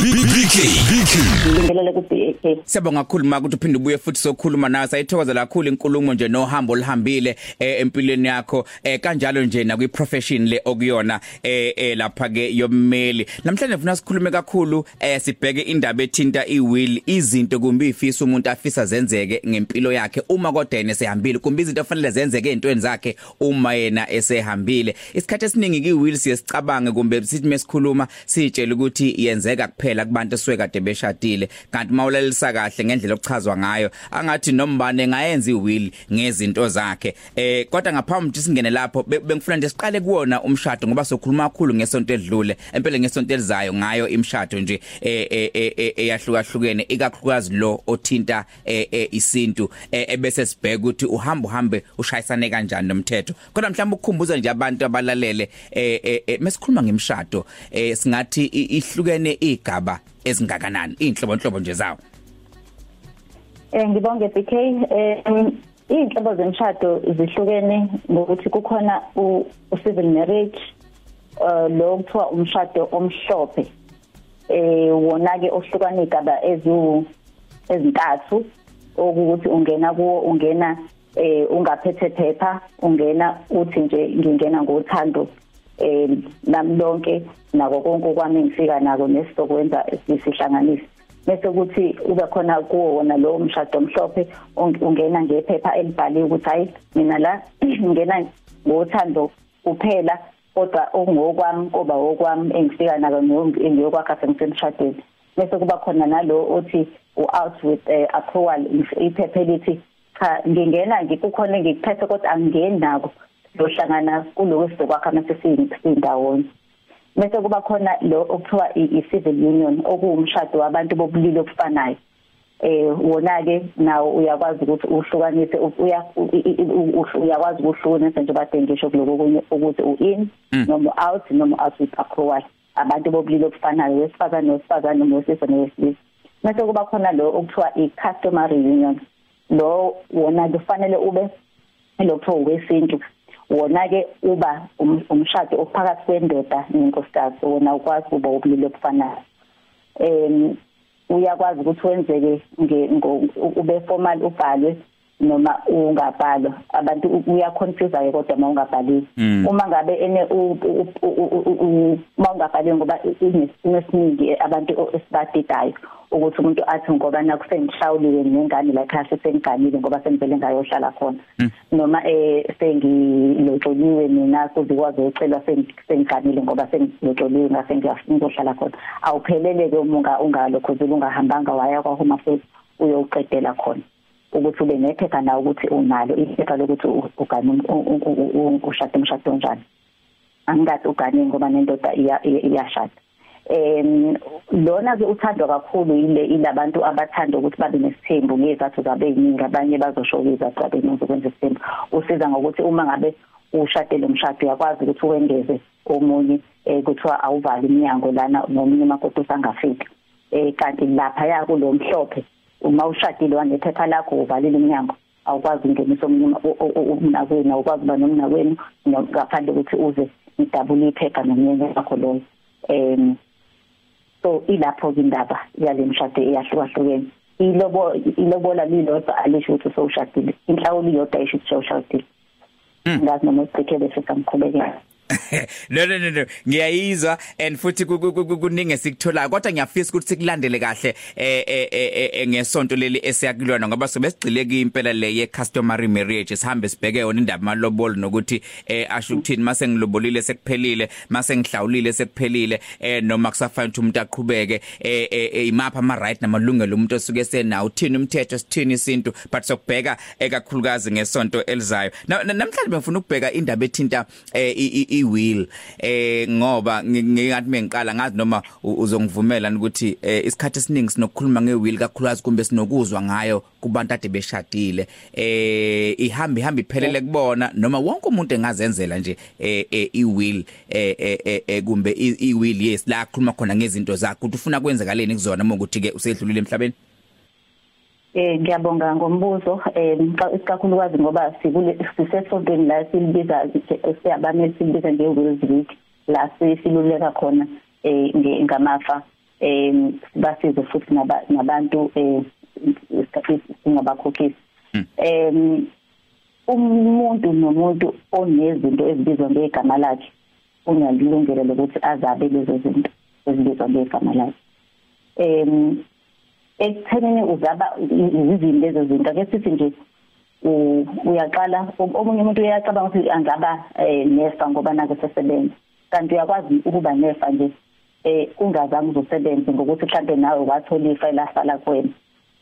ngilindele ku BAK Siyabonga kakhulu ma ukuthi uphinde ubuye futhi sokhuluma nawe. Sayithokoza kakhulu inkulumo nje nohambo olihambile eh, empilweni yakho. Eh, kanjalo nje na kwi profession le okuyona eh, eh, lapha ke yommeli namhlanje ngifuna sikhulume kakhulu eh, sibheke indaba ethinta iwill izinto kumbe ifisa umuntu afisa zenzeke ngempilo yakhe uma kodwa yena esehambile kumbe izinto ofanele zenzeke ezintweni zakhe uma yena esehambile. Isikhathi esiningi kiwill siyesicabange kumbe sithi mesikhuluma sitshela ukuthi yenzeka kuphela. Kubantu esuke kade beshadile. Kanti mawulalisa kahle ngendlela okuchazwa ngayo angathi nombane ngayenza iwill ngezinto zakhe. Eh kodwa ngaphambi ukuthi singene lapho be- bengifuna nje siqale kuwona umshado ngoba sokhuluma kakhulu ngesonto edlule empela ngesonto elizayo ngayo imshado nje eh, eh, eh, eh, eyahlukahlukene ikakhulukazi lo othinta eh, eh, isintu eh, ebese sibheka ukuthi uhamba uhambe ushayisane kanjani nomthetho. Kodwa mhlawumbe ukukhumbuza nje abantu abalalele eh, eh, eh, mesikhuluma ngemshado eh, singathi i- ihlukene igaba ezingakanani inhlobo nhlobo nje zawo? Eh ngibonge BK eh inhlobo zemshado zihlukene ngokuthi kukhona u civil marriage eh lo kuthiwa umshado omhlophe. Eh wona ke ohlukana igaba eziwu ezintathu okuthi ungena kuwo ungena eh ungaphethe phepha ungena uthi nje ngingena ngothando. Eh nami lonke nako konke kwami ngifika nako nesizokwenza sihlanganise bese kuthi ube khona kuwo wona lo mshado omhlophe ung- ungena ngephepha elibhaliwe ukuthi hayi mina la ngingena ngothando kuphela kodwa okungokwami kuba okwami engifika nako ngiyokwakha sengisemshadweni. Bese kuba khona nalo othi u-out with uh, approval iphepha elithi cha ngingena ngikukhona ngikuphethe kodwa angingeni nako. Lohlangana kuloko sizokwakha mase siyindawonye. Bese kuba khona lo okuthiwa i-civil union okuwumshado wabantu bobulili obufanayo. Eh wona ke nawo uyakwazi ukuthi uhlukanise uya uyakwazi ukuhlukanisa nje bade ngisho kuloko kunye ukuthi u-in noma out noma out with approval. Abantu bobulili obufanayo wesifazane nowesifazane noma wesilisa nowesilisa. Bese kuba khona lo okuthiwa i-customary union. Lo wona kufanele ube lokho wesintu wona ke uba um- umshado ophakathi kwendoda nenkosikazi wona ukwazi kuba ubulili obufanayo. Em uyakwazi ukuthi wenzeke nge- ngo- ube formal ubhalwe noma ungabhalwa. Abantu u- uyaconfuse ke kodwa mawungabhaliwe Mm. uma ngabe ene u- u- u- u- u- u- mawungabhaliwe ngoba inesimo esiningi abantu esibadidayo ukuthi umuntu athi ngoba naku sengihlawuliwe nengane la ekhaya sengiganile ngoba sengivele ngayohlala khona. Noma eh sengilotsoliwe mina kuzikwazi ucela sengiganile ngoba sengilotsoliwe ngase ngiyohlala khona. Awuphelele ke umunga ungalokhuzula ungahambanga waya kwa home affairs uyoqedela khona. Ukuthi ube nephepha nawe ukuthi unalo iphepha lokuthi u- ugane um- u- u- u- u- ushade umshado onjani? Angathi ugane ngoba nendoda iya- iya- iyashada. Em lona ke uthandwa kakhulu yile ilabantu abathanda ukuthi babe nesithembu ngezathu zabe yiningi abanye bazosho izathu zabe yiningi ukwenza isithembu. Usiza ngokuthi uma ngabe ushadele umshado uyakwazi ukuthi wengeze omunye eh kuthiwa awuvali iminyango lana nomunye makoti usangafiki eh kanti lapha ya kulo mhlophe uma ushadile wanephepha lakho uvalile iminyango awukwazi ungenisa omunye umnakwenu awukwazi uba nomnakwenu no- ngaphandle ukuthi uze idabule iphepha nomnyenye wakho loyo. Em so ilapho ke indaba yale mshado eyahlukahlukene. Ilobo ilobola lilodwa alisho ukuthi sowushadile inhlawulo iyodwa isho ukuthi sowushadile ngazi noma ucikele sesamqhubekela no no no no. Ngiyayizwa and futhi ku- ku- ku- kuningi sikuthola kodwa ngiyafisa ukuthi sikulandele kahle eh eh eh, eh ngesonto leli esiyakulona ngoba sobe sigcile impela le ye customary marriage sihambe sibheke yona indaba malobolo nokuthi eh asho ukuthini mase ngilobolile sekuphelile mase ngihlawulile sekuphelile eh noma kusafanele ukuthi umuntu aqhubeke eh eh, imapha ama right namalungelo umuntu osuke senawo uthini umthetho sithini isintu but sokubheka ekakhulukazi ngesonto elizayo. Na- na- namhlanje bengifuna ukubheka indaba ethinta eh i-will eh ngoba ngi- ngingathi mengiqala ngazi noma u- uzongivumela ukuthi eh, isikhathi esiningi sinokukhuluma nge-will kakhulukazi kumbe sinokuzwa ngayo kubantu ade beshadile. Eh ihamba ihamba iphelele kubona noma wonke umuntu engazenzela nje eh eh, i-will eh eh, eh eh, kumbe i- i-will yes la khuluma khona ngezinto zakhe ukuthi ufuna kwenzakaleni kuzona uma ukuthi ke usedlulile emhlabeni? Eh ngiyabonga ngombuzo eh isikakhulukazi ngoba sikule sisesontweni la silibiza siyabame silibiza nge Wills Week la siluleka khona eh nge- ngamafa em basize futhi nabantu eh singabakhokhisi hmm. em umuntu nomuntu onezinto ezibizwa ngegama lakhe unalilungelo lokuthi azabe lezo zinto ezibizwa ngegama lakhe em ekuthenini uzaba izizini lezo zinto. Ake sithi nje uyaqala omunye umuntu uyacabanga ukuthi angaba eh, nefa ngoba nake sesebenza kanti uyakwazi ukuba nefa nje eh ungazange uzosebenza ngokuthi mhlambe nawe wathola ifa elasala kwena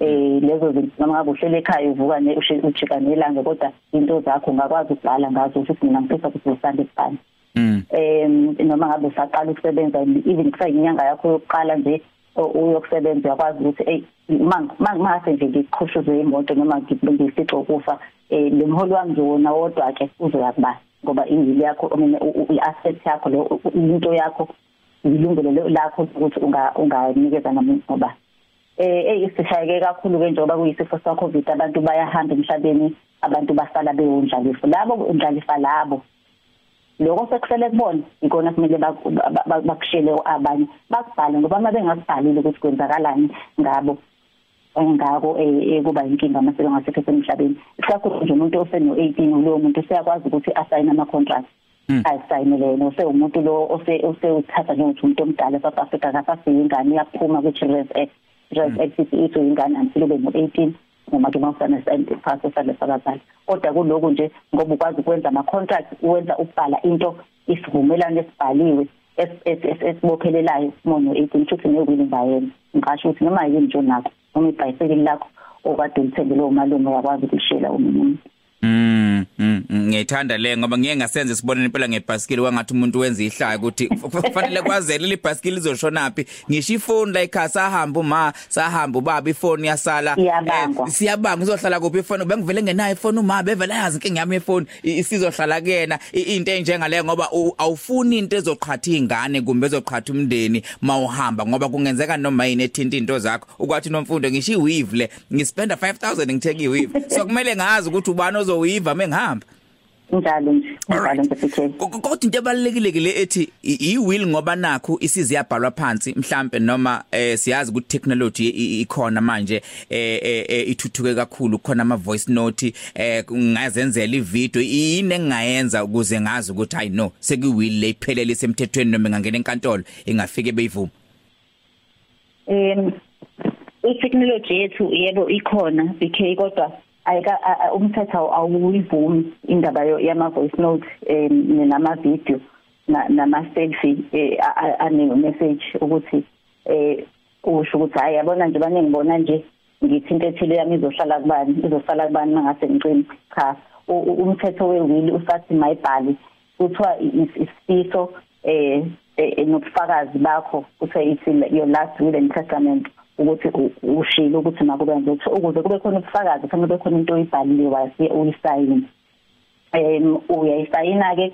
eh lezo zinto noma ngabe uhlele ekhaya uvuka ne ujika nelanga kodwa into zakho ungakwazi ukubhala ngazo ukuthi mina ngifisa ukuthi usande kubani mm. Eh noma ngabe usaqala ukusebenza even kusayinyanga yakho yokuqala nje uyokusebenza uyakwazi ukuthi hey mangase nje ngiqhushuze imoto noma ngibindisice ukufa eh lemholo wami nje wona wodwa ke uzoyakubala ngoba ingili yakho mina iasset yakho le into yakho ilungelo lakho ukuthi unga unganikeza nomuntu ngoba eh eh sishayeke kakhulu ke njengoba kuyisifo sa covid abantu bayahamba emhlabeni abantu basala bewundlalifa labo undlalifa labo lokho sekusele kubona ikona kumele bakushele abanye bakubhale ngoba uma bengakubhalile ukuthi kwenzakalani ngabo engako ekuba inkinga mase bengasekho emhlabeni. Isikakhulu nje umuntu oseno 18 lowo muntu useyakwazi ukuthi asayine ama contracts hmm. asayinele yena. Usewumuntu lo ose usewuthatha njengokuthi umuntu omdala South Africa kasafika ingane yaphuma ku Children's Act. Children's Act ithi ingane until ube no18 noma ke mawusana pass osale sabazali kodwa kuloko nje ngoba ukwazi ukwenza ama contracts uwenza ukubhala into isivumelano esibhaliwe esibophelelayo mono 18 futhi newili ngayena ngisho ukuthi noma yini nje nakho noma ibhayisikili lakho okade ulithenge lo malume uyakwazi ukushela umuntu. Ngiyithanda le ngoba ngeke ngasenze sibone impela ngebhasikili wangathi umuntu wenza ihlaya ukuthi kufanele kwazele libhasikili izoshonaphi ngisho ifoni la ekhaya sahamba uma sahamba ubaba ifoni yasala. Siyabanga izohlala kuphi ifoni? Bengivele ngenayo ifoni uma bevela yazi inkinga yami ifoni. Isizohlala kuyena. Into enjengale ngoba awufuni into ezoqhatha izingane kumbe ezoqhatha umndeni mawuhamba ngoba kungenzeka noma yini ethinta into zakho. Ukwathi nomfundo ngisho iweave le. Ngispenda 5000 ngitheke iweave. So kumele ngazi ukuthi ubani uzoyiva mengihamba njalo nje njalo nje kodwa into ebalekile ke le ethi i will ngoba nakho isize yabhalwa phansi mhlambe noma eh siyazi ukuthi technology ikhona manje eh, eh, eh ithuthuke kakhulu khona ama voice note eh ngazenzela ivideo yini engayenza ukuze ngazi ukuthi i know seki will le iphelele semthethweni noma ngangena enkantolo ingafike beyivuma em i-technology yethu yebo ikhona BK kodwa ayika umthetho awuyivumi indaba yama voice note nama video nama selfie eh, ane message ukuthi eh usho ukuthi hayi yabona nje bane ngibona nje ngithi into ethile yami izohlala kubani izohlala kubani mangase ngicini cha umthetho wewili usathi mayibhali kuthiwa isifiso eh, eh nobufakazi bakho kuthiwa ithi your last will and testament. Ukuthi ushilo ukuthi makube nje ukuze kube khona ubufakazi kufanele kube khona into oyibhalile wasi uyisayini em uyayisayina ke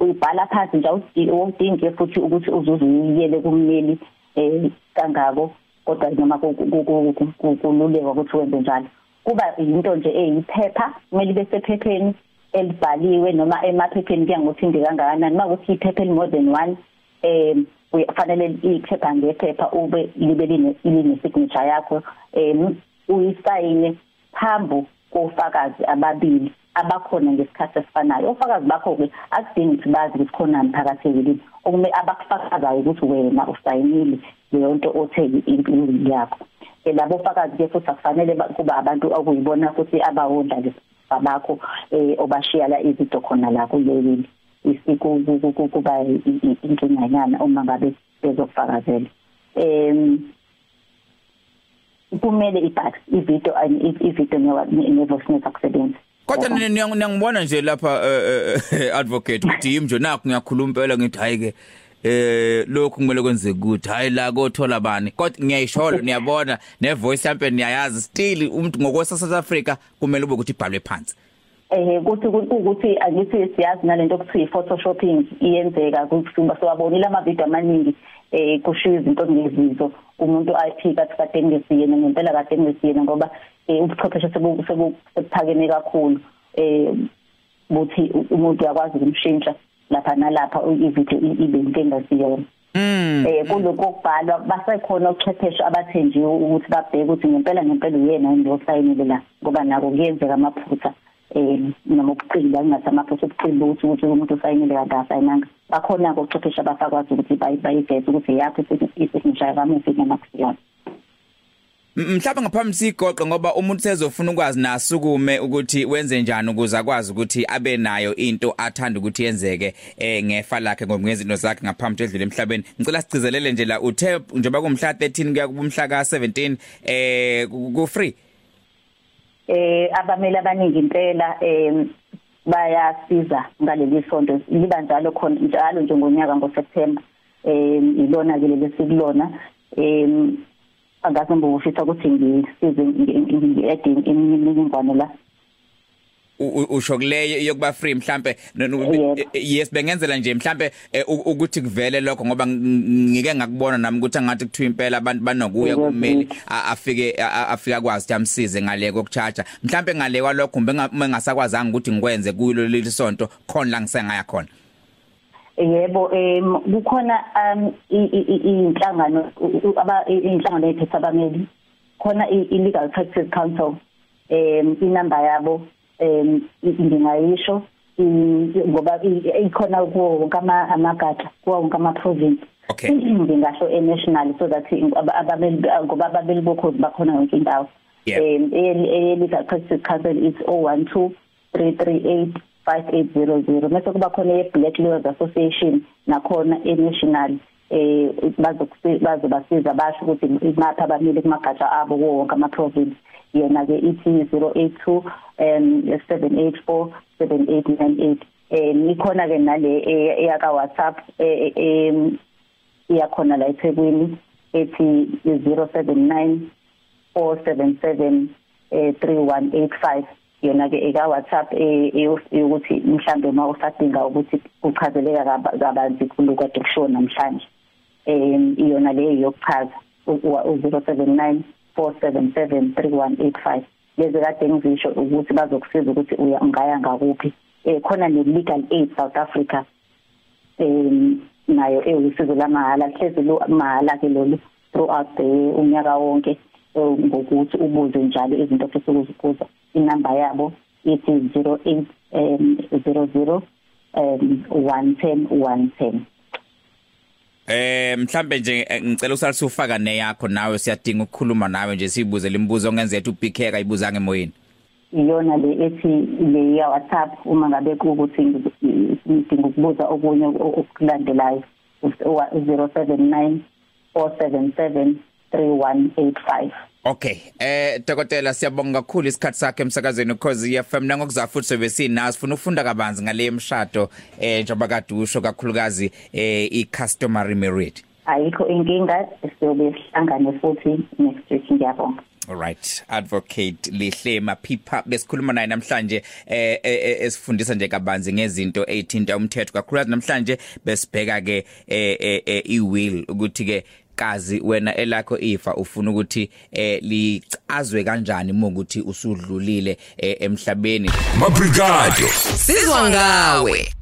ubhala phansi nje udinge futhi ukuthi uzuze uyiyele kummeli eh kangako kodwa noma kululeka ukuthi wenze njalo kuba into nje eyiphepha kumele ibe sephepheni elibhaliwe noma emaphepheni kuya ngokuthi inde kangakanani makuthi iphepha more than one em uyafanele iphepha ngephepha ube libe line signature yakho em uyisayine phambi kofakazi ababili abakhona ngesikhathi esifanayo. Ofakazi bakho ke akudingi ukuthi bazi ukuthi khona phakathi yini okume abakufakazayo ukuthi wena usayinile leyo nto othe impilo yakho. Labo fakazi ke futhi akufanele kuba abantu okuyibona futhi abawondla bakho eh obashiya la izinto khona la kuleli isiko kuba inkinganyana uma ngabe bezokufakazela. Em kumele ibhax ivideo ivideo nevoice note akusebenza kodwa niyangibona nje lapha eh, eh, advocate ukuthi yimi nje nakho ngiyakhuluma impela ngithi hayi ke eh lokhu kumele kwenzeke ukuthi hayi la kothola bani. Kodwa ngiyayishola niyabona ne voice champion niyayazi. Still umuntu ngokwesa South Africa kumele ube ukuthi ibhalwe phansi. Eh kuthi ukuthi angithi siyazi nalento okuthiwa i-photoshopping iyenzeka kusuba siwabonile ama video amaningi eh kushiya izinto ngezizo. Umuntu ayiphika kade ngesiyena ngempela kade ngesiyena ngoba eh ubuchwepheshe sebuphakeme kakhulu. Eh buthi umuntu uyakwazi ukumshintsha lapha nalapha ivideo ibe inkinga siyona eh kuloko kubhalwa basekhona ochwepheshe abathenjiwe ukuthi babheke ukuthi ngempela ngempela uyena yini osayinile la ngoba nako kuyenzeka amaphutha. Eh noma ubuqili angathi amaphutha ubuqili ukuthi ukuthi umuntu usayinile kanti asayinanga bakhona kochwepheshe abasakwazi ukuthi bayiveze ukuthi yakho isignature kamufi noma kusiyona mhlawumbe ngaphambi sigoqo ngoba umuntu sezofuna ukwazi nasukume ukuthi wenze njani ukuze akwazi ukuthi abe nayo into athanda ukuthi yenzeke eh ngefa lakhe ngomngezinto zakhe ngaphambi edlule emhlabeni. Ngicela sicizelele nje la uthe njengoba kumhla 13 kuya kumhla ka 17 eh ku free. Eh abameli abaningi impela eh bayasiza ngaleli sonto liba njalo khona njalo nje ngonyaka ngoSeptember eh ilona ke leli sikulona eh angazi ngibufisa ukuthi ngisize ngi-add imininingwane la usho kuleyo yokuba free mhlambe yes bengenzela nje mhlambe eh, ukuthi kuvele lokho ngoba ngike ngakubona nami ukuthi angathi kuthiwa impela abantu banokuya kumeli afike afika kwazi ukuthi amsize ngale kokucharge mhlambe ngale kwalokho bengasakwazanga ukuthi ngikwenze kulo leli sonto khona la ngisengaya khona. Yebo em kukhona um inhlangano aba inhlangano yethu abameli. Khona i-legal practice council em inamba yabo. Em ngingayisho ngoba ikhona kuwo wonke amagatsha kuwo wonke ama province okay. Ngingasho e national so that abameli ngoba abameli bokhozi bakhona yonke indawo. Em e legal practice council is 012 338 5800 mase kuba khona ye Black Lawyers Association nakhona e eh bazobasiza basho ukuthi imaphi abamile kumagatsha abo wonke ama province yena ke ithi 082 um 784 7898 eh ikhona ke nale eyaka WhatsApp eh iyakhona la eThekwini ethi 079 477 3185 yona ke eka WhatsApp ukuthi mhlambe uma usadinga ukuthi uchazeleka kabanzi kuloko kade kusho namhlanje. Em iyona leyo yokuchaza u079 477 3185 lezi kade ngizisho ukuthi bazokusiza ukuthi uya ungaya ngakuphi. Eh khona ne legal aid South Africa em nayo ewusizo lamahala hlezi lo mahala ke lolu throughout the unyaka wonke ngokuthi ubuze njalo izinto ofisa ukuzibuza inamba yabo ithi 08 um 00 um 110 110 Eh mhlambe nje ngicela usalisa ufaka neyakho nawe siyadinga ukukhuluma nawe nje sibuze lembuzo ongenzethu uBK ayibuzanga emoyeni. Iyona le ethi le ya WhatsApp uma ngabe ukuthi ngidinga ukubuza okunye okulandelayo 079 477 3185 Okay eh dokotela siyabonga kakhulu isikhatsi sakhe emsakazweni ukhozi FM nangokuza futhi sebesinazi sifuna ukufunda kabanzi ngale emshado eh njengoba kade usho kakhulukazi eh i customary marriage ayikho inkinga siyobe sihlangane futhi next week. Ngiyabonga. Alright advocate Lihlema Phipha besikhuluma naye namhlanje eh esifundisa nje kabanzi ngezinto ezithinta umthetho. Kakhulukazi namhlanje besibheka ke eh i will ukuthi ke kazi wena elakho ifa ufuna ukuthi eh licazwe kanjani uma ukuthi usudlulile emhlabeni? Mabrigado. Sizwa ngawe.